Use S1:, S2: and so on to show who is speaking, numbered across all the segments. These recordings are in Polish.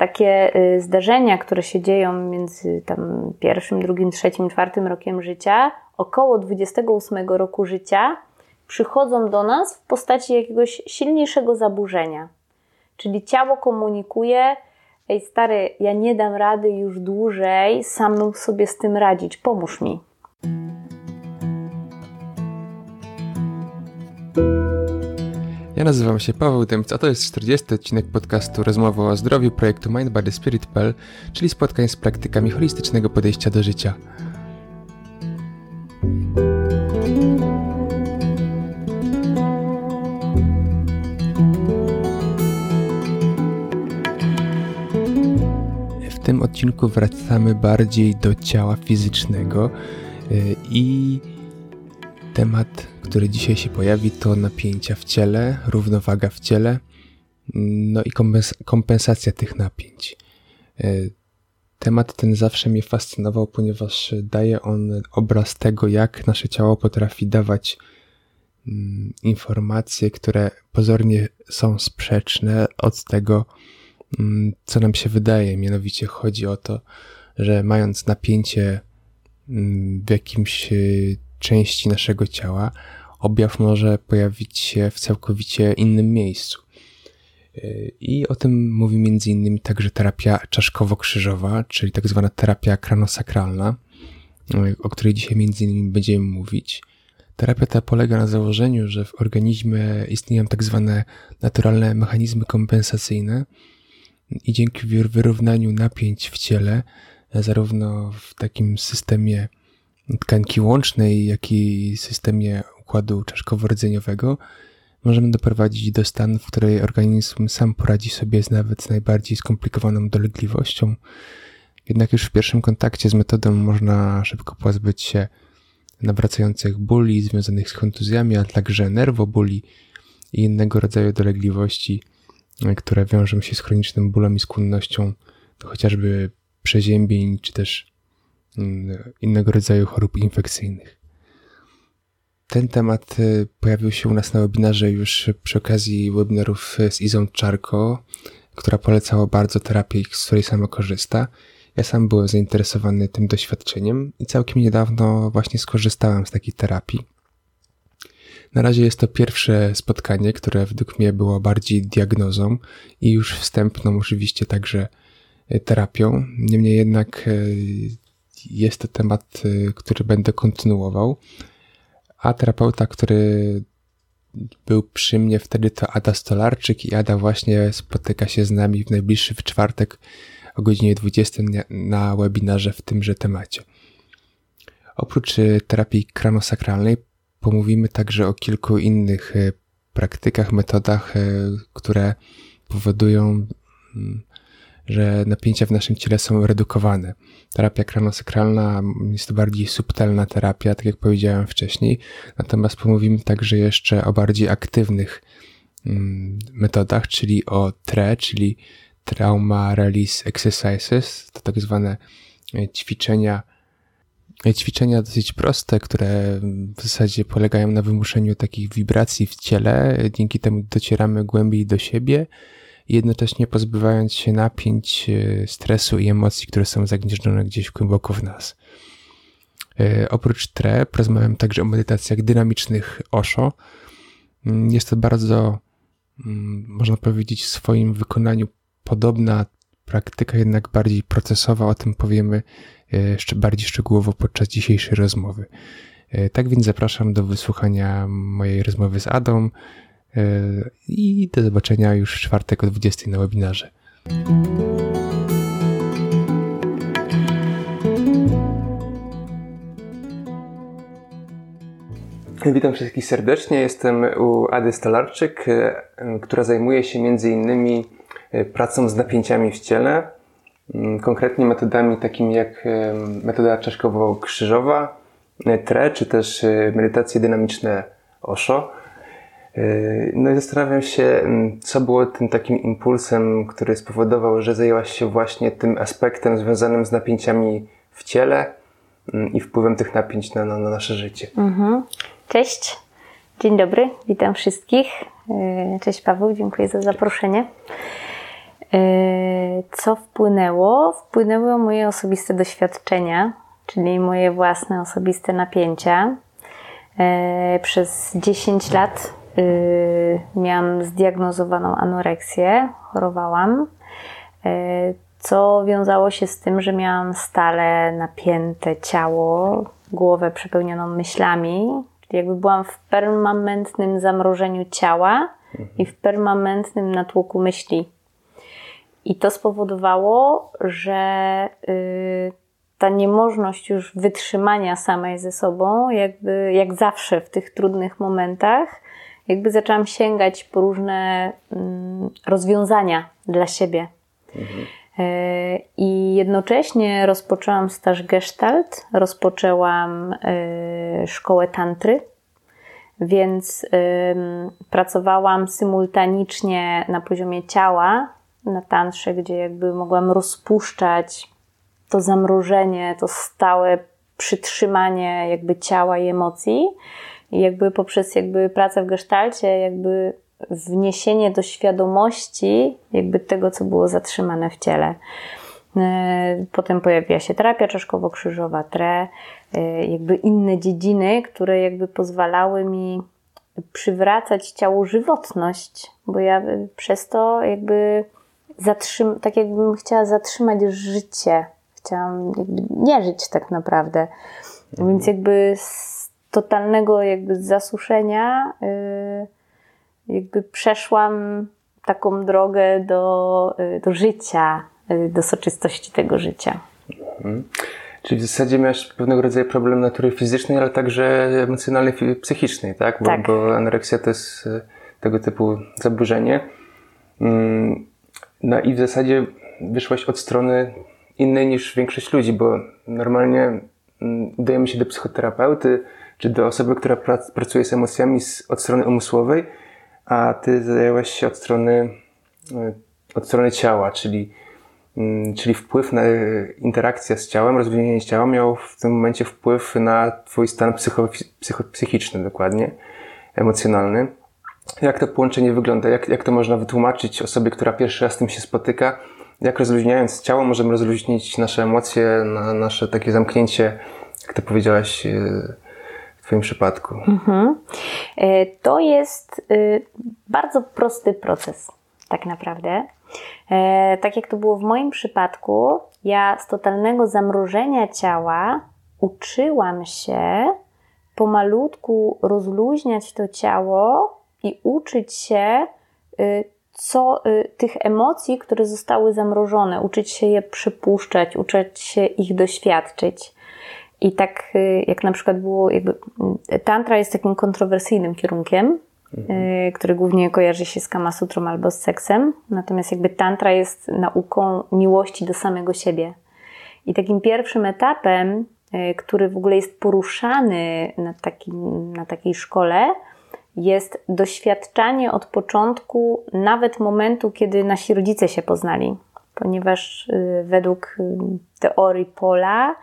S1: takie y, zdarzenia, które się dzieją między tam pierwszym, drugim, trzecim, czwartym rokiem życia, około 28 roku życia, przychodzą do nas w postaci jakiegoś silniejszego zaburzenia. Czyli ciało komunikuje, ej stary, ja nie dam rady już dłużej samemu sobie z tym radzić, pomóż mi.
S2: Ja nazywam się Paweł Dymc, a to jest 40 odcinek podcastu Rozmowy o zdrowiu projektu Mind Body Spirit.pl, czyli spotkań z praktykami holistycznego podejścia do życia. W tym odcinku wracamy bardziej do ciała fizycznego y, i temat który dzisiaj się pojawi, to napięcia w ciele, równowaga w ciele, no i kompensacja tych napięć. E, temat ten zawsze mnie fascynował, ponieważ daje on obraz tego, jak nasze ciało potrafi dawać mm, informacje, które pozornie są sprzeczne od tego, mm, co nam się wydaje. Mianowicie chodzi o to, że mając napięcie mm, w jakimś części naszego ciała, objaw może pojawić się w całkowicie innym miejscu. I o tym mówi innymi także terapia czaszkowo-krzyżowa, czyli tak zwana terapia kranosakralna, o której dzisiaj innymi będziemy mówić. Terapia ta polega na założeniu, że w organizmie istnieją tak zwane naturalne mechanizmy kompensacyjne i dzięki wyrównaniu napięć w ciele, zarówno w takim systemie tkanki łącznej, jak i systemie układu czaszkowo-rdzeniowego, możemy doprowadzić do stanu, w której organizm sam poradzi sobie z nawet najbardziej skomplikowaną dolegliwością. Jednak już w pierwszym kontakcie z metodą można szybko pozbyć się nawracających bóli związanych z kontuzjami, a także nerwobóli i innego rodzaju dolegliwości, które wiążą się z chronicznym bólem i skłonnością do chociażby przeziębień, czy też mm, innego rodzaju chorób infekcyjnych. Ten temat y, pojawił się u nas na webinarze już przy okazji webinarów z Izą Czarko, która polecała bardzo terapię, z której sama korzysta. Ja sam byłem zainteresowany tym doświadczeniem i całkiem niedawno właśnie skorzystałem z takiej terapii. Na razie jest to pierwsze spotkanie, które według mnie było bardziej diagnozą i już wstępną oczywiście także y, terapią. Niemniej jednak y, jest to temat, który będę kontynuował a terapeuta, który był przy mnie wtedy to Ada Stolarczyk i Ada właśnie spotyka się z nami w najbliższy w czwartek o godzinie 20 na webinarze w tymże temacie. Oprócz y, terapii kranosakralnej pomówimy także o kilku innych y, praktykach, metodach, y, które powodują mm, że napięcia w naszym ciele są redukowane. Terapia kranosakralna jest to bardziej subtelna terapia, tak jak powiedziałem wcześniej, natomiast pomówimy także jeszcze o bardziej aktywnych mm, metodach, czyli o TRE, czyli Trauma Release Exercises, to tak zwane e, ćwiczenia, e, ćwiczenia dosyć proste, które w zasadzie polegają na wymuszeniu takich wibracji w ciele, dzięki temu docieramy głębiej do siebie, jednocześnie pozbywając się napięć, e, stresu i emocji, które są zagnieżdżone gdzieś głęboko w nas. E, oprócz TRE porozmawiam także o medytacjach dynamicznych Osho. Mm, jest to bardzo, mm, można powiedzieć, w swoim wykonaniu podobna praktyka, jednak bardziej procesowa. O tym powiemy e, jeszcze bardziej szczegółowo podczas dzisiejszej rozmowy. Tak więc zapraszam do wysłuchania mojej rozmowy z Adą, i do zobaczenia już w czwartek o 20 na webinarze. Witam wszystkich serdecznie. Jestem u Ady Stalarczyk, e, która zajmuje się innymi e, pracą z napięciami w ciele, konkretnie metodami takimi jak e, metoda czaszkowo-krzyżowa, TRE, czy też medytacje dynamiczne OSHO. Yy, no i zastanawiam się, mm, co było tym takim impulsem, który spowodował, że zajęłaś się właśnie tym aspektem związanym z napięciami w ciele mm, i wpływem tych napięć na, na, na nasze życie. Mhm.
S1: Cześć, dzień dobry, witam wszystkich. Yy, cześć Paweł, dziękuję za zaproszenie. Co wpłynęło? Wpłynęły moje osobiste doświadczenia, czyli moje własne osobiste napięcia. Przez 10 lat miałam zdiagnozowaną anoreksję, chorowałam co wiązało się z tym, że miałam stale napięte ciało, głowę przepełnioną myślami, czyli jakby byłam w permanentnym zamrożeniu ciała i w permanentnym natłoku myśli. I to spowodowało, że yy, ta niemożność już wytrzymania samej ze sobą, jakby jak zawsze w tych trudnych momentach, jakby zaczęłam sięgać po różne yy, rozwiązania dla siebie. Mhm. I jednocześnie rozpoczęłam staż Gestalt, rozpoczęłam e, szkołę tantry, więc pracowałam symultanicznie na poziomie ciała, na tantrze, gdzie jakby mogłam rozpuszczać to zamrożenie, to stałe przytrzymanie jakby ciała i emocji. I jakby poprzez jakby pracę w gestalcie jakby wniesienie do świadomości jakby tego, co było zatrzymane w ciele. E, potem pojawiła się terapia czaszkowo-krzyżowa, TRE, e, jakby inne dziedziny, które jakby pozwalały mi przywracać ciału żywotność, bo ja przez to jakby zatrzym, tak jakbym chciała zatrzymać życie. Chciałam jakby nie żyć tak naprawdę. Mhm. Więc jakby z totalnego jakby zasuszenia yy, jakby przeszłam taką drogę do, y, do życia, y, do soczystości tego życia.
S2: Mhm. Czyli w zasadzie miałeś pewnego rodzaju problem natury fizycznej, ale także emocjonalnej, psychicznej, tak? Bo,
S1: tak.
S2: bo anoreksja to jest y, tego typu zaburzenie. Mm, no i w zasadzie wyszłaś od strony innej niż większość ludzi, bo normalnie mm, udajemy się do psychoterapeuty, czy do osoby, która pracuje z emocjami od strony umysłowej, a ty zajęłaś się od strony, e, od strony ciała, czyli, mm, czyli wpływ na interakcja z ciałem, rozwinięcie ciała miało w tym momencie wpływ na twój stan psycho, psycho, psychiczny dokładnie, emocjonalny. Jak to połączenie wygląda? Jak, jak to można wytłumaczyć osobie, która pierwszy raz z tym się spotyka? Jak rozluźniając ciało możemy rozluźnić nasze emocje, na nasze takie zamknięcie, jak to powiedziałaś, e, Twoim przypadku? Mhm.
S1: E, to jest e, bardzo prosty proces, tak naprawdę. E, tak jak to było w moim przypadku, ja z totalnego zamrożenia ciała uczyłam się pomalutku rozluźniać to ciało i uczyć się co tych emocji, które zostały zamrożone, uczyć się je przypuszczać, uczyć się ich doświadczyć. I tak y, jak na przykład było, jakby y, tantra jest takim kontrowersyjnym kierunkiem, mhm. Y, który głównie kojarzy się z kamasutrą albo z seksem, natomiast jakby tantra jest nauką miłości do samego siebie. I takim pierwszym etapem, który w ogóle jest poruszany na, takim, na takiej szkole, jest doświadczanie od początku, nawet momentu, kiedy nasi rodzice się poznali. Ponieważ według teorii Pola,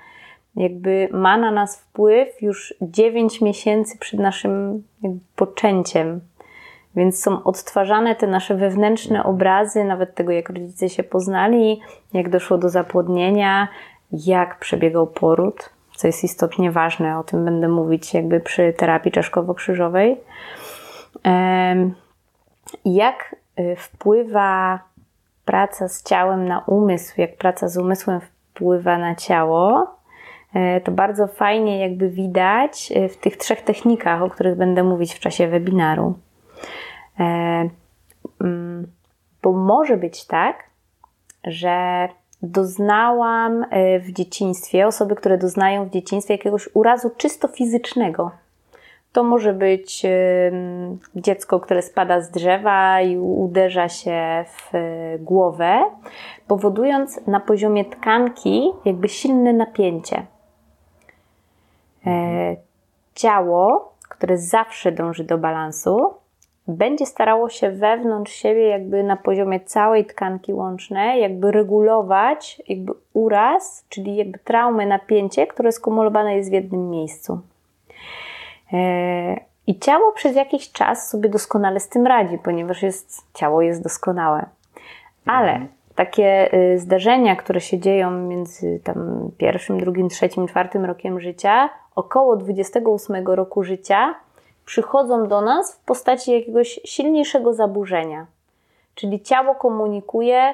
S1: jakby ma na nas wpływ już 9 miesięcy przed naszym poczęciem. Więc są odtwarzane te nasze wewnętrzne obrazy, nawet tego, jak rodzice się poznali, jak doszło do zapłodnienia, jak przebiegał poród, co jest istotnie ważne. O tym będę mówić jakby przy terapii czaszkowo-krzyżowej. Jak y, wpływa praca z ciałem na umysł, jak praca z umysłem wpływa na ciało, to bardzo fajnie jakby widać e, w tych trzech technikach, o których będę mówić w czasie webinaru. E, mm, bo może być tak, że doznałam w dzieciństwie, osoby, które doznają w dzieciństwie jakiegoś urazu czysto fizycznego. To może być dziecko, które spada z drzewa i uderza się w głowę, powodując na poziomie tkanki jakby silne napięcie. E, ciało, które zawsze dąży do balansu, będzie starało się wewnątrz siebie, jakby na poziomie całej tkanki łącznej, jakby regulować jakby uraz, czyli jakby traumę, napięcie, które skumulowane jest w jednym miejscu. E, I ciało przez jakiś czas sobie doskonale z tym radzi, ponieważ jest, ciało jest doskonałe. Ale takie y, zdarzenia, które się dzieją między tam pierwszym, drugim, trzecim, czwartym rokiem życia, około 28 roku życia, przychodzą do nas w postaci jakiegoś silniejszego zaburzenia. Czyli ciało komunikuje,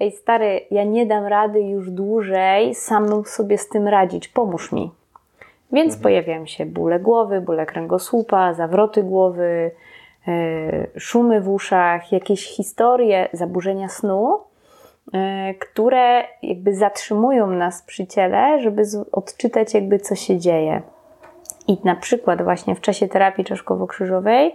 S1: ej stary, ja nie dam rady już dłużej samemu sobie z tym radzić, pomóż mi. Więc mhm. pojawiają się bóle głowy, bóle kręgosłupa, zawroty głowy, yy, szumy w uszach, jakieś historie, zaburzenia snu, które jakby zatrzymują nas przy ciele, żeby odczytać jakby co się dzieje. I na przykład właśnie w czasie terapii czaszkowo-krzyżowej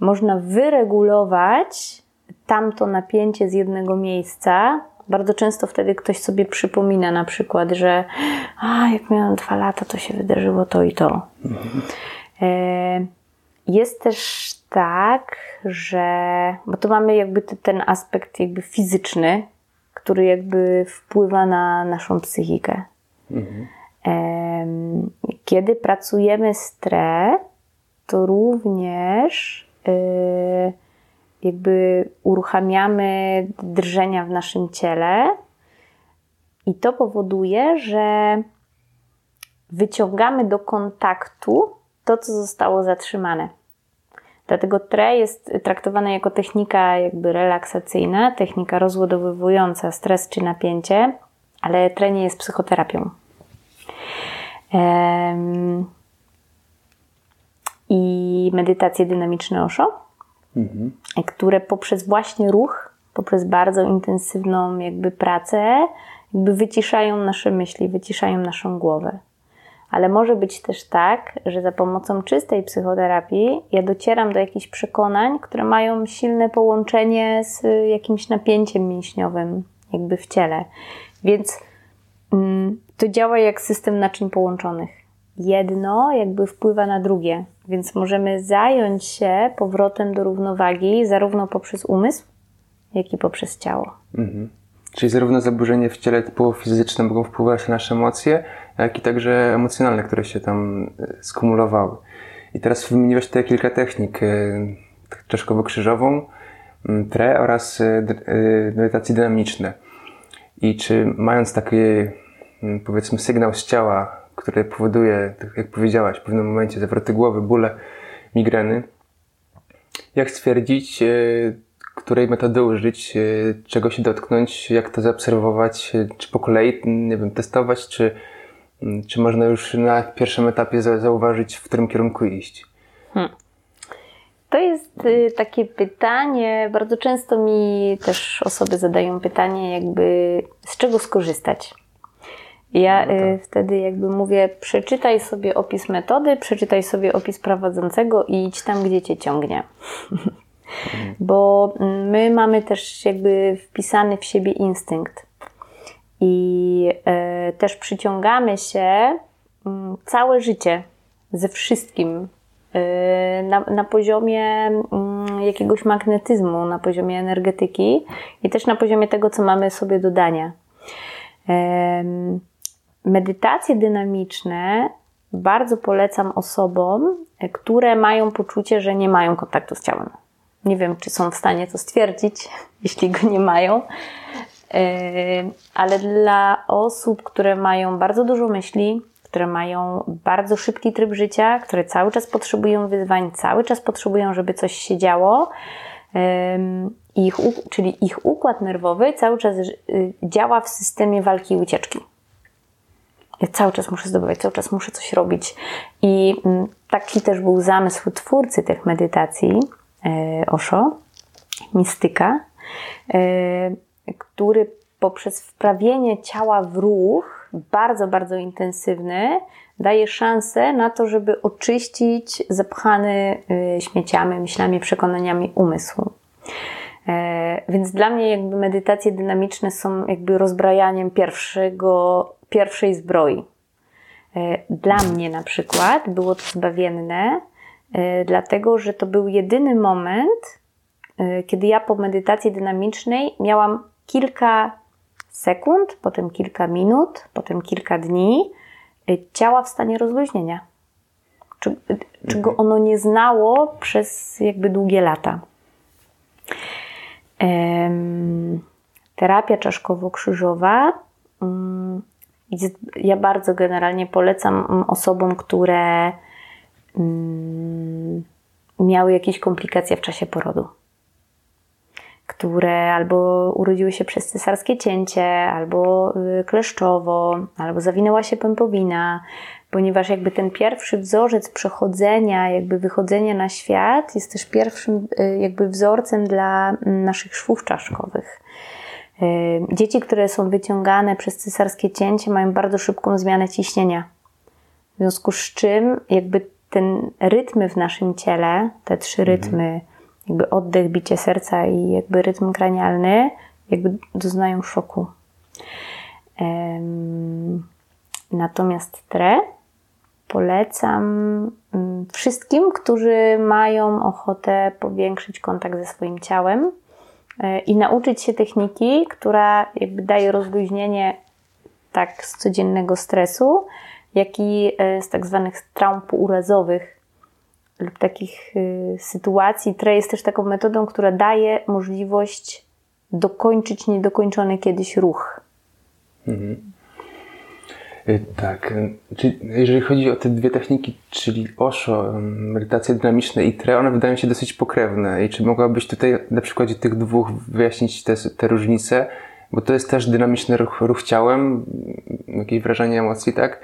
S1: można wyregulować tamto napięcie z jednego miejsca. Bardzo często wtedy ktoś sobie przypomina na przykład, że a, jak miałam dwa lata, to się wydarzyło to i to. Mhm. Jest też tak, że, bo tu mamy jakby ten aspekt jakby fizyczny, który jakby wpływa na naszą psychikę. Mhm. Kiedy pracujemy z tre, to również y, jakby uruchamiamy drżenia w naszym ciele i to powoduje, że wyciągamy do kontaktu to, co zostało zatrzymane. Dlatego tre jest traktowana jako technika jakby relaksacyjna, technika rozładowywująca stres czy napięcie, ale tre nie jest psychoterapią. I medytacje dynamiczne Osho mhm. które poprzez właśnie ruch, poprzez bardzo intensywną jakby pracę, jakby wyciszają nasze myśli, wyciszają naszą głowę. Ale może być też tak, że za pomocą czystej psychoterapii ja docieram do jakichś przekonań, które mają silne połączenie z jakimś napięciem mięśniowym, jakby w ciele. Więc mm, to działa jak system naczyń połączonych. Jedno jakby wpływa na drugie. Więc możemy zająć się powrotem do równowagi zarówno poprzez umysł, jak i poprzez ciało. Mhm.
S2: Czyli zarówno zaburzenia w ciele typowo fizyczne mogą wpływać na nasze emocje, jak i także emocjonalne, które się tam e, skumulowały. I teraz wymieniłeś tutaj kilka technik. E, czaszkowo-krzyżową, tre oraz e, medytacje dynamiczne. I czy mając taki, powiedzmy, sygnał z ciała, które powoduje, tak jak powiedziałaś, w pewnym momencie zawroty głowy, bóle, migreny. Jak stwierdzić, której metody użyć, czego się dotknąć, jak to zaobserwować, czy po kolei, nie wiem, testować, czy, czy można już na pierwszym etapie zauważyć, w którym kierunku iść? Hmm.
S1: To jest y, takie pytanie, bardzo często mi też osoby zadają pytanie, jakby z czego skorzystać. Ja no tak. y, wtedy jakby mówię, przeczytaj sobie opis metody, przeczytaj sobie opis prowadzącego i idź tam, gdzie cię ciągnie. Mhm. Bo my mamy też jakby wpisany w siebie instynkt. I y, też przyciągamy się y, całe życie ze wszystkim y, na, na, poziomie mm, jakiegoś magnetyzmu, na poziomie energetyki i też na poziomie tego, co mamy sobie do dania. Medytacje dynamiczne bardzo polecam osobom, które mają poczucie, że nie mają kontaktu z ciałem. Nie wiem, czy są w stanie to stwierdzić, jeśli go nie mają, ale dla osób, które mają bardzo dużo myśli, które mają bardzo szybki tryb życia, które cały czas potrzebują wyzwań, cały czas potrzebują, żeby coś się działo, yy, ich, czyli ich układ nerwowy cały czas yy, działa w systemie walki i ucieczki. Ja cały czas muszę zdobywać, cały czas muszę coś robić. I mm, taki też był zamysł twórcy tych medytacji, Osho, mistyka, który poprzez wprawienie ciała w ruch, bardzo, bardzo intensywny, daje szansę na to, żeby oczyścić zapchany e, śmieciami, myślami, przekonaniami umysłu. Więc dla mnie jakby medytacje dynamiczne są jakby rozbrajaniem pierwszego pierwszej zbroi. E, dla mnie na przykład było to zbawienne, e, dlatego że to był jedyny moment, e, kiedy ja po medytacji dynamicznej miałam kilka sekund, potem kilka minut, potem kilka dni ciała w stanie rozluźnienia, czego mhm. ono nie znało przez jakby długie lata. terapia czaszkowo-krzyżowa. Mm, ja bardzo generalnie polecam osobom, które mm, miały jakieś komplikacje w czasie porodu które albo urodziły się przez cesarskie cięcie, albo y, kleszczowo, albo zawinęła się pępowina, ponieważ jakby ten pierwszy wzorzec przechodzenia, jakby wychodzenia na świat jest też pierwszym y, jakby wzorcem dla mm, naszych szwów czaszkowych. Y, dzieci, które są wyciągane przez cesarskie cięcie, mają bardzo szybką zmianę ciśnienia. W związku z czym jakby ten rytmy w naszym ciele, te trzy mhm. rytmy, jakby oddech, bicie serca i jakby rytm kranialny, jakby doznają szoku. Natomiast tre polecam mm, wszystkim, którzy mają ochotę powiększyć kontakt ze swoim ciałem e, i nauczyć się techniki, która jakby daje rozluźnienie tak z codziennego stresu, jak i e, z tak zwanych traum półurazowych, lub takich y, sytuacji. TRE jest też taką metodą, która daje możliwość dokończyć niedokończony kiedyś ruch. Mhm.
S2: Y, tak. Czyli jeżeli chodzi o te dwie techniki, czyli OSHO, medytacje dynamiczne i TRE, one wydają się dosyć pokrewne. I czy mogłabyś tutaj na przykładzie tych dwóch wyjaśnić te, te różnice? Bo to jest też dynamiczny ruch, ruch ciałem, jakieś wrażenie emocji, tak?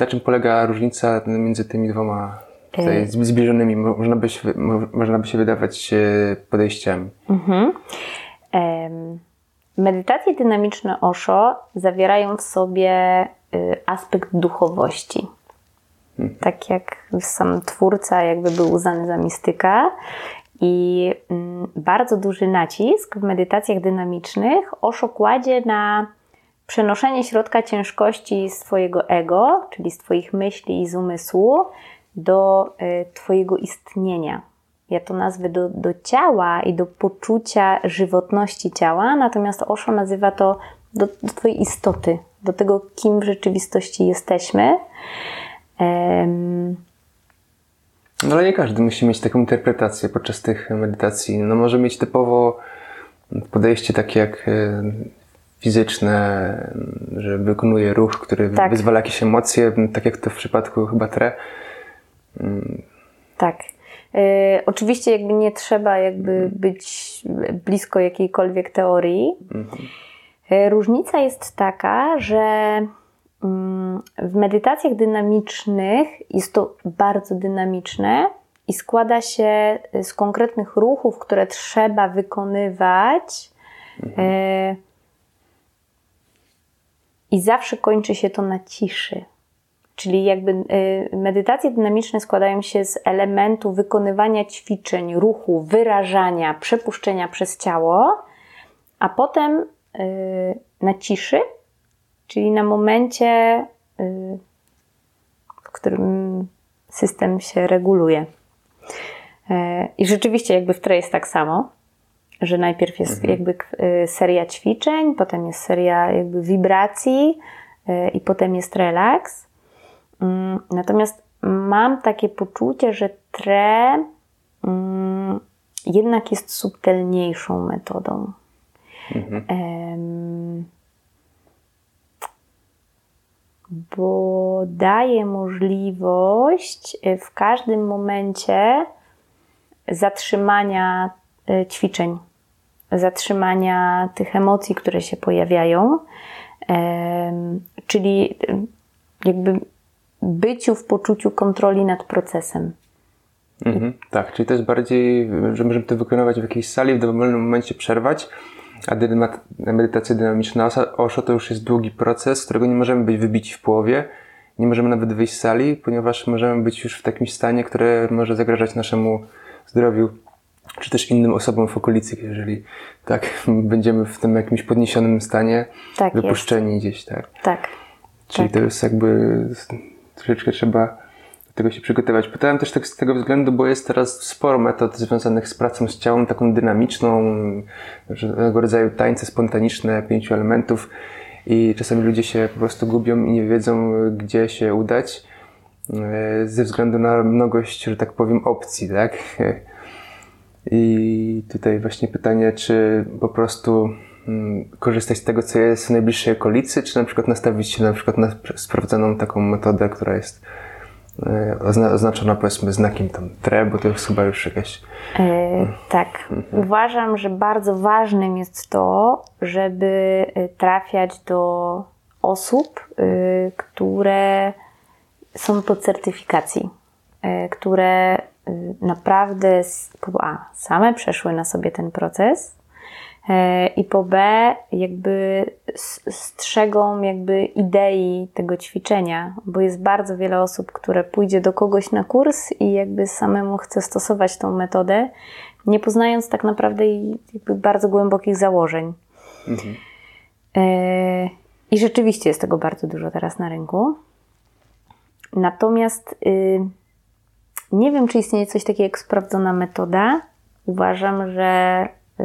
S2: Na czym polega różnica między tymi dwoma tutaj zbliżonymi, można by się, można by się wydawać e, podejściami. Mhm.
S1: Medytacje dynamiczne Osho zawierają w sobie y, aspekt duchowości. Hmm. Tak jak sam twórca jakby był uznany za mistyka. I mm, bardzo duży nacisk w medytacjach dynamicznych Osho kładzie na przenoszenie środka ciężkości swojego ego, czyli z Twoich myśli i z umysłu, do e, Twojego istnienia. Ja to nazwę do, do ciała i do poczucia żywotności ciała, natomiast Osho nazywa to do, do Twojej istoty, do tego, kim w rzeczywistości jesteśmy. Um,
S2: no ale nie każdy musi mieć taką interpretację podczas tych medytacji. No może mieć typowo podejście takie jak e, fizyczne, że wykonuje ruch, który tak. wyzwala jakieś emocje, tak jak to w przypadku chyba tre
S1: tak. E, oczywiście jakby nie trzeba jakby mhm. być blisko jakiejkolwiek teorii. Mhm. E, różnica jest taka, że mm, w medytacjach dynamicznych jest to bardzo dynamiczne i składa się z konkretnych ruchów, które trzeba wykonywać. Mhm. E, I zawsze kończy się to na ciszy. Czyli jakby y, medytacje dynamiczne składają się z elementu wykonywania ćwiczeń, ruchu, wyrażania, przepuszczenia przez ciało, a potem y, na ciszy, czyli na momencie, y, w którym system się reguluje. I rzeczywiście jakby w tle jest tak samo, że najpierw jest mhm. jakby seria ćwiczeń, potem jest seria jakby wibracji i potem jest relaks. Mm, natomiast mam takie poczucie, że tre mm, jednak jest subtelniejszą metodą. Mhm. bo daje możliwość e, w każdym momencie zatrzymania e, ćwiczeń, zatrzymania tych emocji, które się pojawiają. Czyli jakby byciu w poczuciu kontroli nad procesem.
S2: Mhm, tak, czyli to jest bardziej, że możemy to wykonywać w jakiejś sali, w dowolnym momencie przerwać, a medytacja dynamiczna OSHO to już jest długi proces, którego nie możemy być wybici w połowie, nie możemy nawet wyjść z sali, ponieważ możemy być już w takim stanie, które może zagrażać naszemu zdrowiu, czy też innym osobom w okolicy, jeżeli tak będziemy w tym jakimś podniesionym stanie, tak wypuszczeni jest. gdzieś, tak.
S1: Tak.
S2: Czyli tak. to jest jakby troszeczkę trzeba do tego się przygotować. Pytałem też tak z tego względu, bo jest teraz sporo metod związanych z pracą z ciałem, taką dynamiczną, różnego rodzaju tańce spontaniczne, pięciu elementów i czasami ludzie się po prostu gubią i nie wiedzą, gdzie się udać e, ze względu na mnogość, że tak powiem, opcji, tak? I tutaj właśnie pytanie, czy po prostu korzystać z tego, co jest w najbliższej okolicy, czy na przykład nastawić się na przykład na sprawdzoną taką metodę, która jest e, oznaczona powiedzmy znakiem tam TRE, bo to jest chyba już jakaś...
S1: E, tak. Mhm. Uważam, że bardzo ważnym jest to, żeby e, trafiać do osób, które są po certyfikacji, które naprawdę a, same przeszły na sobie ten proces, i po B jakby strzegą jakby idei tego ćwiczenia, bo jest bardzo wiele osób, które pójdzie do kogoś na kurs i jakby samemu chce stosować tą metodę, nie poznając tak naprawdę jakby bardzo głębokich założeń. Mhm. E, I rzeczywiście jest tego bardzo dużo teraz na rynku. Natomiast y, nie wiem, czy istnieje coś takiego jak sprawdzona metoda. Uważam, że y,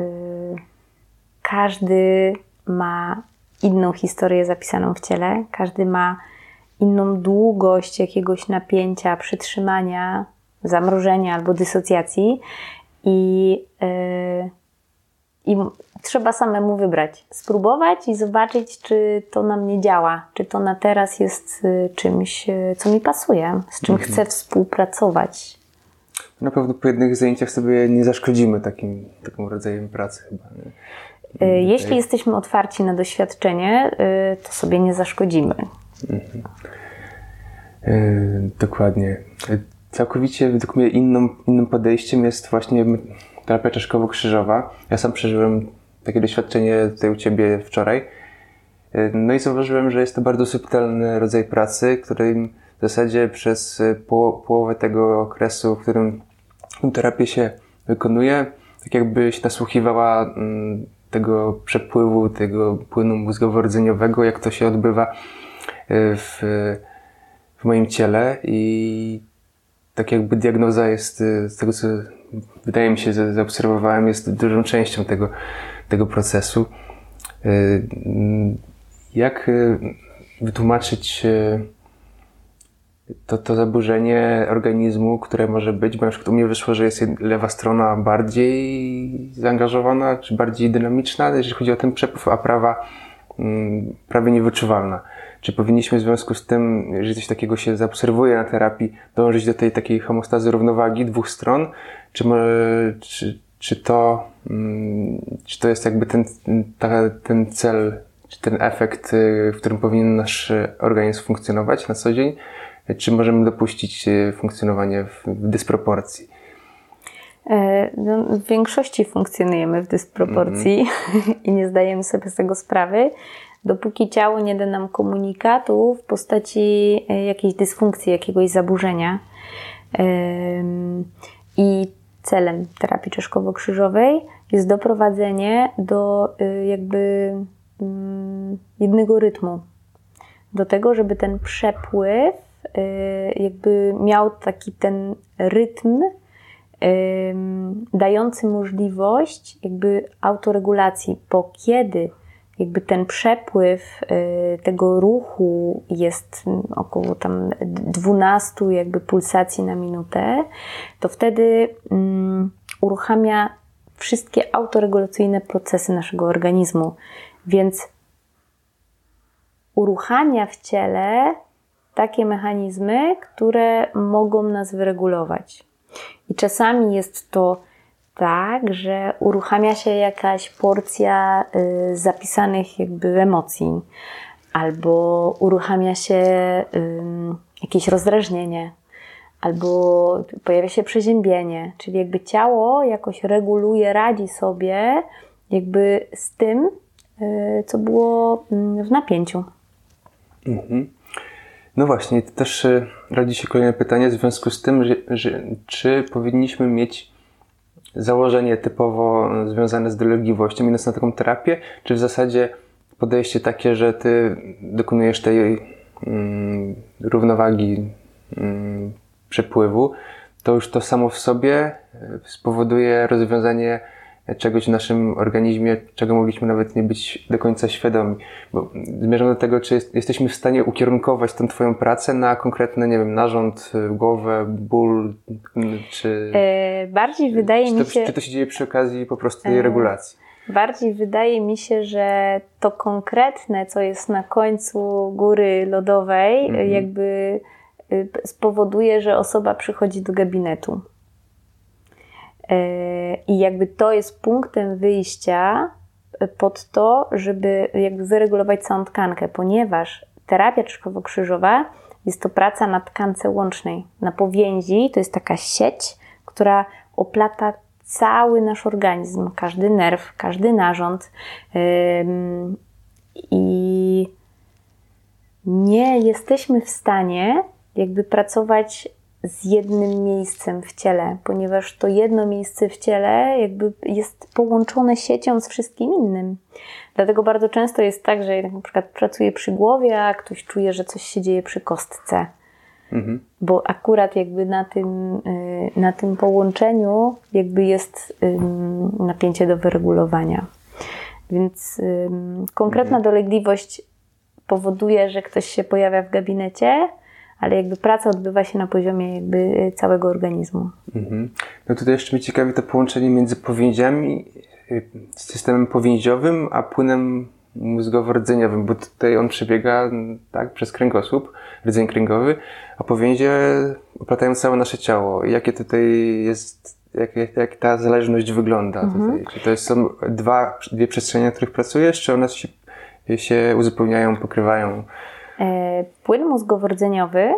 S1: każdy ma inną historię zapisaną w ciele, każdy ma inną długość jakiegoś napięcia, przytrzymania, zamrożenia albo dysocjacji i, yy, i trzeba samemu wybrać, spróbować i zobaczyć, czy to na mnie działa, czy to na teraz jest y, czymś, y, co mi pasuje, z czym mhm. chcę współpracować.
S2: Na pewno po jednych zajęciach sobie nie zaszkodzimy takim, takim rodzajem pracy chyba. Nie?
S1: Y, mhm. Jeśli jesteśmy otwarci na doświadczenie, y, to sobie nie zaszkodzimy. Mhm.
S2: Y, dokładnie. Całkowicie według mnie inną, innym podejściem jest właśnie terapia czaszkowo-krzyżowa. Ja sam przeżyłem takie doświadczenie tutaj u Ciebie wczoraj. No i zauważyłem, że jest to bardzo subtelny rodzaj pracy, który w zasadzie przez połowę tego okresu, w którym terapię się wykonuje, tak jakbyś nasłuchiwała mm, tego przepływu, tego płynu mózgowo-rdzeniowego, jak to się odbywa e, w, w moim ciele i tak jakby diagnoza jest, e, z tego co wydaje mi się, że zaobserwowałem, jest dużą częścią tego, tego procesu. E, jak wytłumaczyć to, to zaburzenie organizmu, które może być, bo na przykład u mnie wyszło, że jest lewa strona bardziej zaangażowana, czy bardziej dynamiczna, jeżeli chodzi o ten przepływ, a prawa mm, prawie niewyczuwalna. Czy powinniśmy w związku z tym, jeżeli coś takiego się zaobserwuje na terapii, dążyć do tej takiej homostazy równowagi dwóch stron? Czy, czy, czy, to, mm, czy to jest jakby ten, ta, ten cel, czy ten efekt, y, w którym powinien nasz organizm funkcjonować na co dzień? Czy możemy dopuścić e, funkcjonowanie w dysproporcji?
S1: E, no, w większości funkcjonujemy w dysproporcji mm. i nie zdajemy sobie z tego sprawy, dopóki ciało nie da nam komunikatu w postaci e, jakiejś dysfunkcji, jakiegoś zaburzenia. I celem terapii czeszkowo-krzyżowej jest doprowadzenie do jakby mm, jednego rytmu. Do tego, żeby ten przepływ jakby miał taki ten rytm dający możliwość jakby autoregulacji, bo kiedy jakby ten przepływ y, tego ruchu jest około tam 12 jakby pulsacji na minutę, to wtedy um, uruchamia wszystkie autoregulacyjne procesy naszego organizmu. Więc uruchamia w ciele takie mechanizmy, które mogą nas wyregulować. I czasami jest to tak, że uruchamia się jakaś porcja y, zapisanych jakby emocji, albo uruchamia się y, jakieś rozdrażnienie, albo pojawia się przeziębienie, czyli jakby ciało jakoś reguluje, radzi sobie jakby z tym, y, co było mm, w napięciu. Mhm.
S2: No właśnie, to też e, rodzi się kolejne pytanie w związku z tym, że, że, czy powinniśmy mieć założenie typowo związane z dolegliwością, idąc na taką terapię, czy w zasadzie podejście takie, że ty dokonujesz tej mm, równowagi mm, przepływu, to już to samo w sobie e, spowoduje rozwiązanie czegoś w naszym organizmie, czego mogliśmy nawet nie być do końca świadomi. Bo zmierzam do tego, czy jest, jesteśmy w stanie ukierunkować tę Twoją pracę na konkretny, nie wiem, narząd, głowę, ból, czy.
S1: E, bardziej wydaje
S2: czy
S1: to, mi się.
S2: Czy to się dzieje przy okazji po prostu tej e, regulacji?
S1: Bardziej wydaje mi się, że to konkretne, co jest na końcu góry lodowej, mhm. jakby y, spowoduje, że osoba przychodzi do gabinetu. E, I jakby to jest punktem wyjścia pod to, żeby jakby wyregulować całą tkankę, ponieważ terapia czerwowo-krzyżowa jest to praca na tkance łącznej, na powięzi. To jest taka sieć, która oplata cały nasz organizm, każdy nerw, każdy narząd. I nie jesteśmy w stanie jakby pracować z jednym miejscem w ciele, ponieważ to jedno miejsce w ciele jakby jest połączone siecią z wszystkim innym. Dlatego bardzo często jest tak, że na przykład pracuję przy głowie, a ktoś czuje, że coś się dzieje przy kostce. Mhm. Bo akurat jakby na tym, y, na tym połączeniu jakby jest napięcie do wyregulowania. Więc konkretna mhm. dolegliwość powoduje, że ktoś się pojawia w gabinecie, ale jakby praca odbywa się na poziomie jakby y, całego organizmu. Mhm.
S2: No tutaj jeszcze mnie ciekawi to połączenie między powięziami, y, systemem powięziowym, a płynem mózgowo-rdzeniowym, bo tutaj on przebiega tak, przez kręgosłup, rdzeń kręgowy, a powięzie oplatają całe nasze ciało. Jakie tutaj jest, jak, jak ta zależność wygląda mhm. tutaj? Czy to są dwa, dwie przestrzenie, na których pracujesz, czy one się, się uzupełniają, pokrywają?
S1: E, płyn mózgowo-rdzeniowy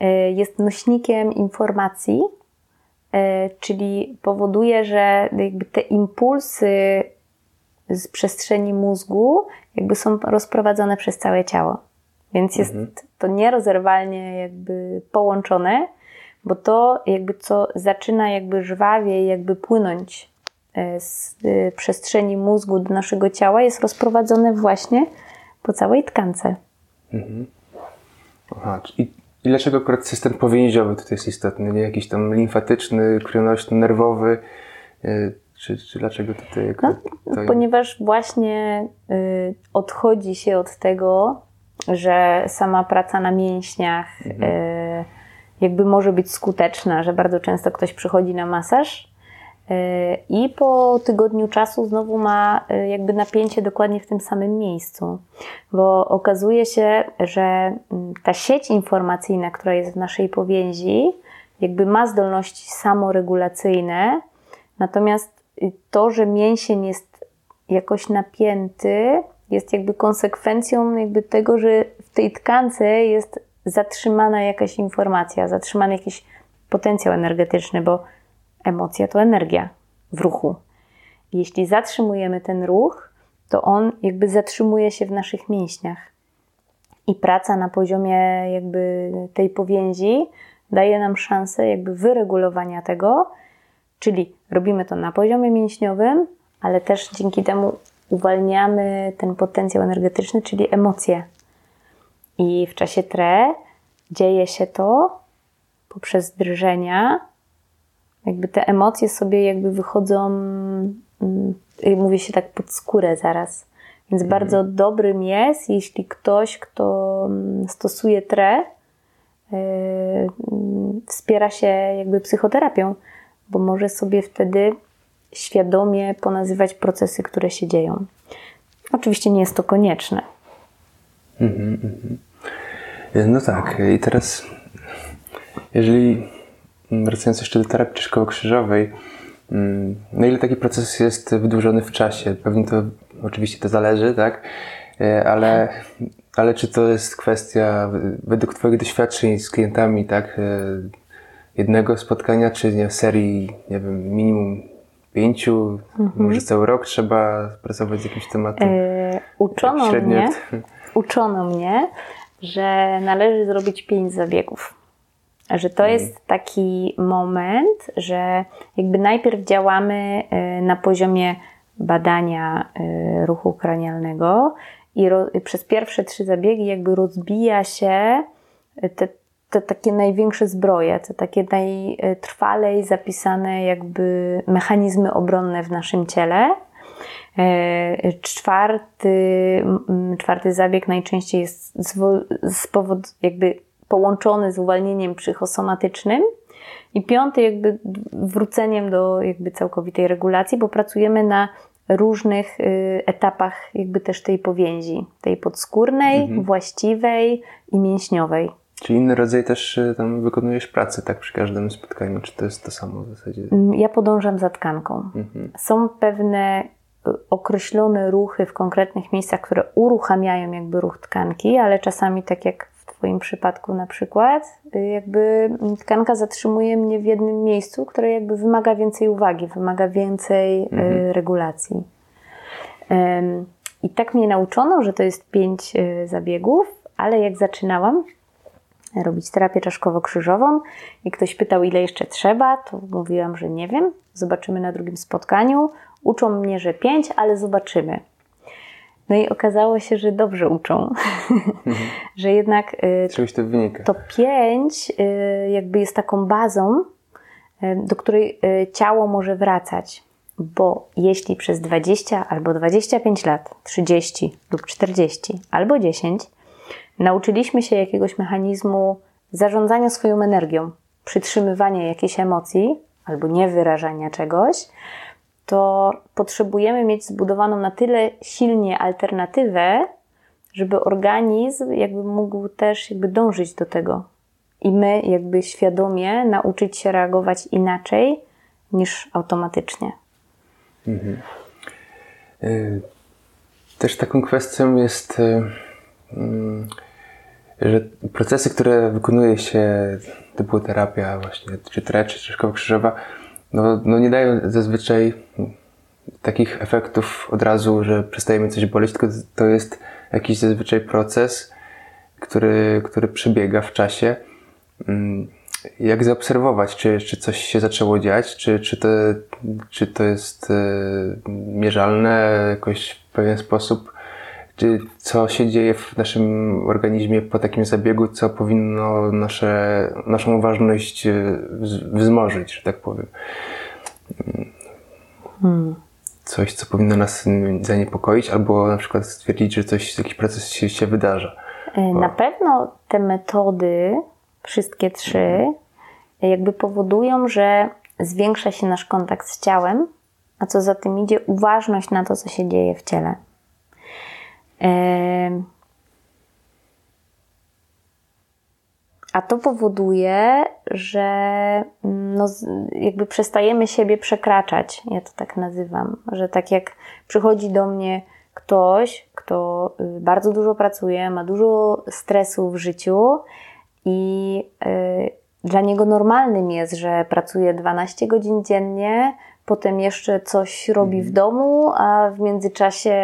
S1: e, jest nośnikiem informacji, e, czyli powoduje, że jakby te impulsy z przestrzeni mózgu jakby są rozprowadzone przez całe ciało. Więc jest mhm. to nierozerwalnie jakby połączone, bo to jakby co zaczyna jakby żwawiej jakby płynąć z przestrzeni mózgu do naszego ciała jest rozprowadzone właśnie po całej tkance. Mhm.
S2: Aha, i, i dlaczego akurat system powięziowy tutaj jest istotny, nie jakiś tam limfatyczny, krwionośny, nerwowy? Y, czy, czy dlaczego tutaj? No,
S1: to... Ponieważ właśnie y, odchodzi się od tego, że sama praca na mięśniach mhm. y, jakby może być skuteczna, że bardzo często ktoś przychodzi na masaż i po tygodniu czasu znowu ma y, jakby napięcie dokładnie w tym samym miejscu, bo okazuje się, że mm, ta sieć informacyjna, która jest w naszej powięzi, jakby ma zdolności samoregulacyjne, natomiast y, to, że mięsień jest jakoś napięty, jest jakby konsekwencją jakby tego, że w tej tkance jest zatrzymana jakaś informacja, zatrzymany jakiś potencjał energetyczny, bo Emocja to energia w ruchu. Jeśli zatrzymujemy ten ruch, to on jakby zatrzymuje się w naszych mięśniach. I praca na poziomie jakby tej powięzi daje nam szansę jakby wyregulowania tego, czyli robimy to na poziomie mięśniowym, ale też dzięki temu uwalniamy ten potencjał energetyczny, czyli emocje. I w czasie tre dzieje się to poprzez drżenia, jakby te emocje sobie jakby wychodzą, mm, mówi się tak, pod skórę zaraz. Więc mhm. bardzo dobrym jest, jeśli ktoś, kto mm, stosuje tre, yy, wspiera się jakby psychoterapią, bo może sobie wtedy świadomie ponazywać procesy, które się dzieją. Oczywiście nie jest to konieczne. Mm
S2: -hmm. No tak, i teraz, jeżeli wracając jeszcze do terapii czerwono-krzyżowej, mm, na ile taki proces jest wydłużony w czasie? Pewnie to, oczywiście to zależy, tak? E, ale, ale czy to jest kwestia według Twoich doświadczeń z klientami, tak? E, jednego spotkania, czy nie, serii, nie wiem, minimum pięciu, mhm. może cały rok trzeba pracować z jakimś tematem? E,
S1: uczono, mnie, uczono mnie, że należy zrobić pięć zabiegów że to mhm. jest taki moment, że jakby najpierw działamy y, na poziomie badania y, ruchu kranialnego i przez pierwsze trzy zabiegi jakby rozbija się te, te takie największe zbroje, te takie najtrwalej zapisane jakby mechanizmy obronne w naszym ciele. Y, czwarty, czwarty zabieg najczęściej jest powodu jakby połączony z uwalnieniem psychosomatycznym i piąty jakby wróceniem do jakby całkowitej regulacji, bo pracujemy na różnych y, etapach jakby też tej powięzi, tej podskórnej, mhm. właściwej i mięśniowej.
S2: Czy inny rodzaj też y, tam wykonujesz pracy, tak, przy każdym spotkaniu? Czy to jest to samo w zasadzie?
S1: Mm, ja podążam za tkanką. Mhm. Są pewne y, określone ruchy w konkretnych miejscach, które uruchamiają jakby ruch tkanki, ale czasami tak jak w Twoim przypadku na przykład, jakby tkanka zatrzymuje mnie w jednym miejscu, które jakby wymaga więcej uwagi, wymaga więcej mhm. regulacji. I tak mnie nauczono, że to jest pięć zabiegów, ale jak zaczynałam, robić terapię czaszkowo-krzyżową i ktoś pytał, ile jeszcze trzeba, to mówiłam, że nie wiem, zobaczymy na drugim spotkaniu. Uczą mnie, że pięć, ale zobaczymy. No i okazało się, że dobrze uczą, mhm. że jednak
S2: y, to, wynika.
S1: to pięć y, jakby jest taką bazą, y, do której ciało może wracać. Bo jeśli przez 20 albo 25 lat, 30 lub 40 albo 10 nauczyliśmy się jakiegoś mechanizmu zarządzania swoją energią, przytrzymywania jakiejś emocji albo niewyrażania czegoś, to potrzebujemy mieć zbudowaną na tyle silnie alternatywę, żeby organizm jakby mógł też jakby dążyć do tego. I my jakby świadomie nauczyć się reagować inaczej niż automatycznie. Mhm.
S2: Y, też taką kwestią jest y, Mm, że procesy, które wykonuje się, typu terapia właśnie, czy trecz, czy szkoła krzyżowa, no, no nie dają zazwyczaj takich efektów od razu, że przestajemy coś boleć, tylko to jest jakiś zazwyczaj proces, który, który przebiega w czasie. Mm, jak zaobserwować, czy, czy coś się zaczęło dziać, czy, czy, to, czy to jest e, mierzalne jakoś w pewien sposób, czy co się dzieje w naszym organizmie po takim zabiegu, co powinno nasze, naszą ważność e, wzmożyć, że tak powiem. Hmm. Coś, co powinno nas zaniepokoić, albo na przykład stwierdzić, że coś, jakiś proces się, się wydarza.
S1: E, na pewno te metody, wszystkie trzy, jakby powodują, że zwiększa się nasz kontakt z ciałem, a co za tym idzie, uważność na to, co się dzieje w ciele. A to powoduje, że mm, no, jakby przestajemy siebie przekraczać. Ja to tak nazywam, że tak jak przychodzi do mnie ktoś, kto y, bardzo dużo pracuje, ma dużo stresu w życiu i y, dla niego normalnym jest, że pracuje 12 godzin dziennie, potem jeszcze coś robi w mhm. domu, a w międzyczasie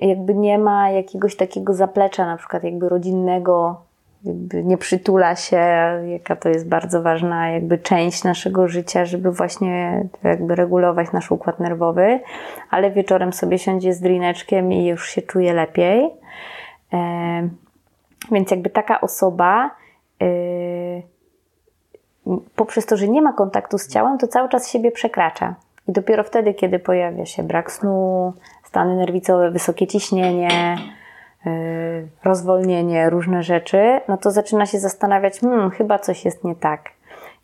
S1: jakby nie ma jakiegoś takiego zaplecza, na przykład jakby rodzinnego, jakby nie przytula się, jaka to jest bardzo ważna jakby część naszego życia, żeby właśnie jakby regulować nasz układ nerwowy, ale wieczorem sobie siądzie z drineczkiem i już się czuje lepiej. Więc jakby taka osoba y, poprzez to, że nie ma kontaktu z ciałem, to cały czas siebie przekracza. I dopiero wtedy, kiedy pojawia się brak snu, stany nerwicowe, wysokie ciśnienie, yy, rozwolnienie, różne rzeczy, no to zaczyna się zastanawiać, hmm, chyba coś jest nie tak.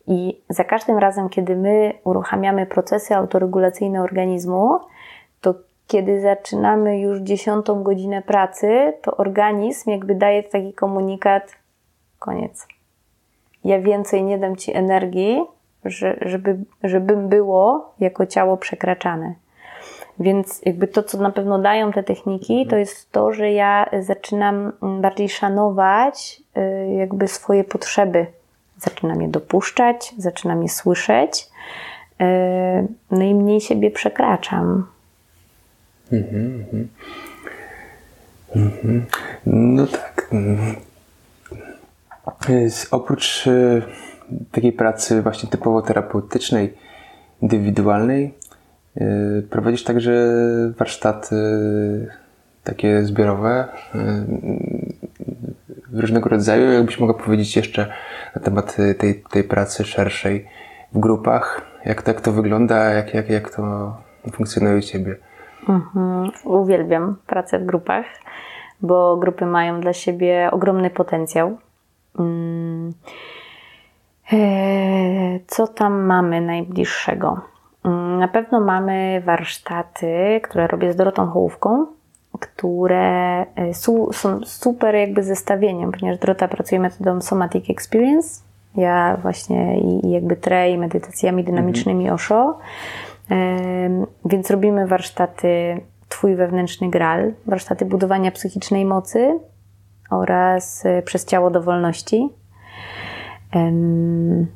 S1: I za każdym razem, kiedy my uruchamiamy procesy autoregulacyjne organizmu, to kiedy zaczynamy już dziesiątą godzinę pracy, to organizm jakby daje taki komunikat: koniec. Ja więcej nie dam ci energii, że, żeby, żebym było jako ciało przekraczane. Więc jakby to, co na pewno dają te techniki, to jest to, że ja zaczynam bardziej szanować y, jakby swoje potrzeby. Zaczynam je dopuszczać, zaczynam je słyszeć, y, no i mniej siebie przekraczam. Mhm, mhm.
S2: Mhm. No tak. Oprócz y, takiej pracy właśnie typowo terapeutycznej, indywidualnej. Y, prowadzisz także warsztaty takie zbiorowe y, różnego rodzaju. Jakbyś mogła powiedzieć jeszcze na temat tej, tej pracy szerszej w grupach? Jak, jak to wygląda? Jak, jak, jak to funkcjonuje u Ciebie?
S1: Mhm. Uwielbiam pracę w grupach, bo grupy mają dla siebie ogromny potencjał. Mm Co tam mamy najbliższego? Mm, na pewno mamy warsztaty, które robię z Dorotą Hołówką, które su są super jakby zestawieniem, ponieważ Dorota pracuje metodą Somatic Experience, ja właśnie i, jakby TRE i medytacjami dynamicznymi mhm. Osho. Więc robimy warsztaty Twój wewnętrzny gral, warsztaty budowania psychicznej mocy oraz e, przez ciało do wolności. Mm,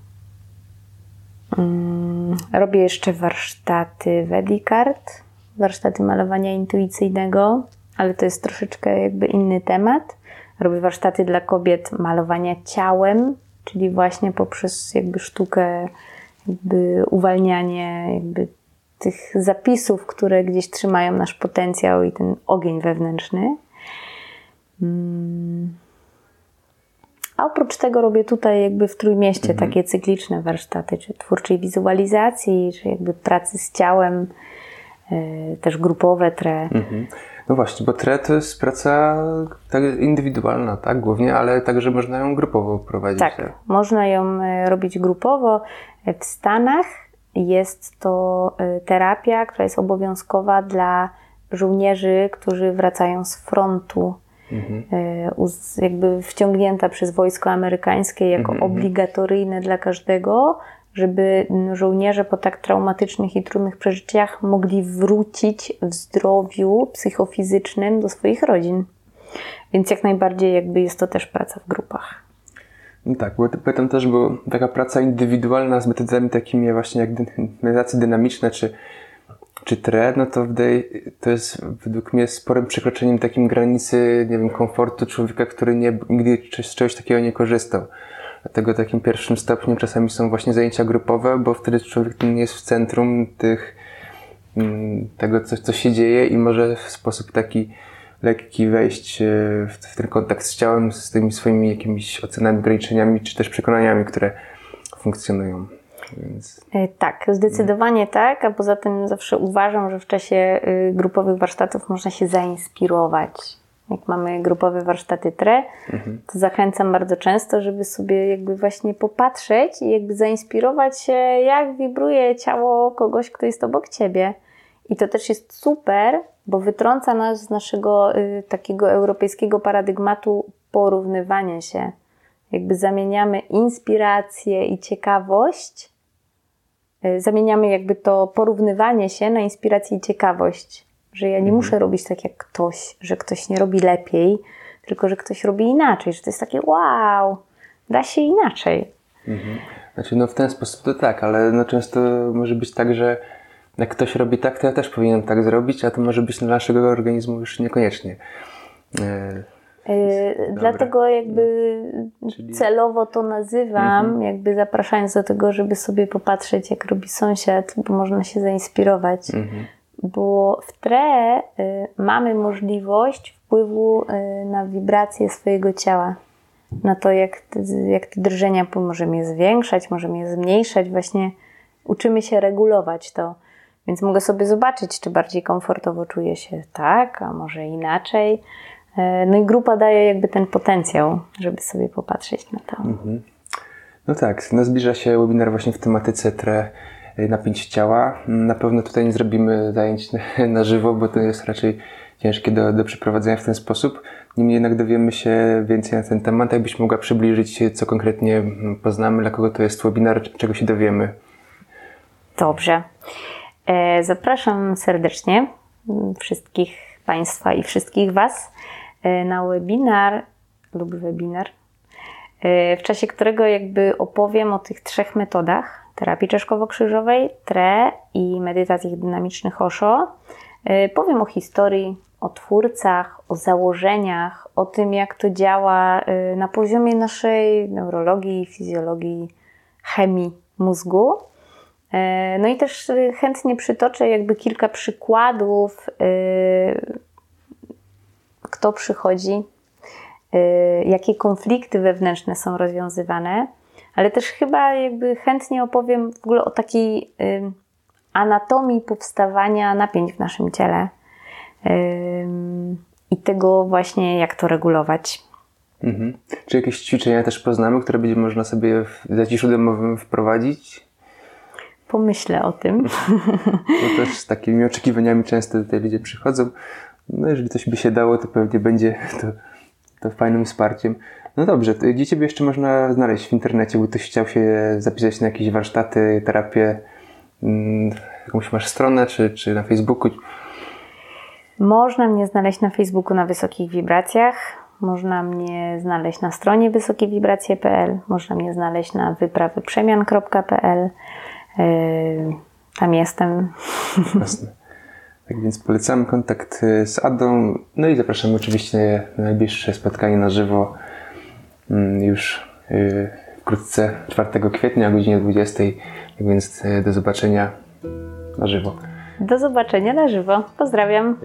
S1: robię jeszcze warsztaty Vedicard, warsztaty malowania intuicyjnego, ale to jest troszeczkę jakby inny temat. Robię warsztaty dla kobiet malowania ciałem, czyli właśnie poprzez jakby sztukę, jakby uwalnianie jakby tych zapisów, które gdzieś trzymają nasz potencjał i ten ogień wewnętrzny. Mm. A oprócz tego robię tutaj jakby w Trójmieście mhm. takie cykliczne warsztaty, czy twórczej wizualizacji, czy jakby pracy z ciałem, yy, też grupowe tre. Mhm.
S2: No właśnie, bo tre to jest praca tak indywidualna, tak, głównie, ale także można ją grupowo prowadzić.
S1: Tak, tak? można ją e, robić grupowo. W Stanach jest to e, terapia, która jest obowiązkowa dla żołnierzy, którzy wracają z frontu. Mhm. E, jakby wciągnięta przez wojsko amerykańskie jako mhm. mhm. obligatoryjne dla każdego, żeby żołnierze po tak traumatycznych i trudnych przeżyciach mogli wrócić w zdrowiu psychofizycznym do swoich rodzin. Więc jak najbardziej jakby jest to też praca w grupach.
S2: No tak, bo pytam też, bo taka praca indywidualna z metodami takimi właśnie jak medytacje dynamiczne czy, czy TRE, no to wydaje, to jest według mnie sporym przekroczeniem takim granicy, nie wiem, komfortu człowieka, który nie, nigdy z czegoś takiego nie korzystał. Dlatego takim pierwszym stopniu czasami są właśnie zajęcia grupowe, bo wtedy człowiek nie jest w centrum tych, mm, tego, co, co się dzieje i może w sposób taki lekki wejść e, w ten kontakt z ciałem, z tymi swoimi jakimiś ocenami, ograniczeniami, czy też przekonaniami, które funkcjonują.
S1: Więc... E, tak, zdecydowanie tak, a poza tym zawsze uważam, że w czasie y, grupowych warsztatów można się zainspirować jak mamy grupowe warsztaty TRE, mhm. to zachęcam bardzo często, żeby sobie jakby właśnie popatrzeć i jakby zainspirować się, jak wibruje ciało kogoś, kto jest obok ciebie. I to też jest super, bo wytrąca nas z naszego y, takiego europejskiego paradygmatu porównywania się. Jakby zamieniamy inspirację i ciekawość, zamieniamy jakby to porównywanie się na inspirację i ciekawość że ja nie mhm. muszę robić tak jak ktoś, że ktoś nie robi lepiej, tylko że ktoś robi inaczej, że to jest takie wow, da się inaczej.
S2: Mhm. Znaczy, no w ten sposób to tak, ale no często może być tak, że jak ktoś robi tak, to ja też powinienem tak zrobić, a to może być dla naszego organizmu już niekoniecznie.
S1: Yy, dlatego jakby Czyli... celowo to nazywam, mhm. jakby zapraszając do tego, żeby sobie popatrzeć, jak robi sąsiad, bo można się zainspirować. Mhm bo w TRE y, mamy możliwość wpływu y, na wibracje swojego ciała, na to, jak te, jak te drżenia możemy je zwiększać, możemy je zmniejszać. Właśnie uczymy się regulować to. Więc mogę sobie zobaczyć, czy bardziej komfortowo czuję się tak, a może inaczej. Y, no i grupa daje jakby ten potencjał, żeby sobie popatrzeć na to. Mhm.
S2: No tak, no zbliża się webinar właśnie w tematyce TRE Y, napięć ciała. Na pewno tutaj nie zrobimy zajęć na żywo, bo to jest raczej ciężkie do, do przeprowadzenia w ten sposób. Niemniej jednak dowiemy się więcej na ten temat. Jakbyś mogła przybliżyć, co konkretnie poznamy, dla kogo to jest webinar, czego się dowiemy.
S1: Dobrze. E, zapraszam serdecznie wszystkich Państwa i wszystkich Was e, na webinar lub webinar, e, w czasie którego jakby opowiem o tych trzech metodach, terapii czeszkowo-krzyżowej, TRE i medytacji dynamicznych Osho. Y, powiem o historii, o twórcach, o założeniach, o tym, jak to działa na poziomie naszej neurologii, fizjologii, chemii mózgu. No i też chętnie przytoczę jakby kilka przykładów, kto przychodzi, jakie konflikty wewnętrzne są rozwiązywane ale też chyba jakby chętnie opowiem w ogóle o takiej y, anatomii powstawania napięć w naszym ciele y, i tego właśnie, jak to regulować.
S2: Mhm. Czy jakieś ćwiczenia też poznamy, które będzie można sobie w zaciszu domowym wprowadzić?
S1: Pomyślę o tym.
S2: Bo też z takimi oczekiwaniami często tutaj ludzie przychodzą. No jeżeli coś by się dało, to pewnie będzie to, to fajnym wsparciem. No dobrze, gdzie Ciebie jeszcze można znaleźć w internecie, bo ktoś chciał się zapisać na jakieś warsztaty, terapię, mm, jakąś masz stronę, czy, czy na Facebooku?
S1: Można mnie znaleźć na Facebooku na Wysokich Wibracjach. Można mnie znaleźć na stronie wysokiewibracje.pl. Można mnie znaleźć na wyprawyprzemian.pl. Yy, tam jestem.
S2: Jasne. Tak więc polecamy kontakt y, z Adą. No i zapraszamy oczywiście na najbliższe spotkanie na żywo mm, już y, wkrótce 4 kwietnia o godzinie 20. Tak więc y, do zobaczenia na żywo.
S1: Do zobaczenia na żywo. Pozdrawiam.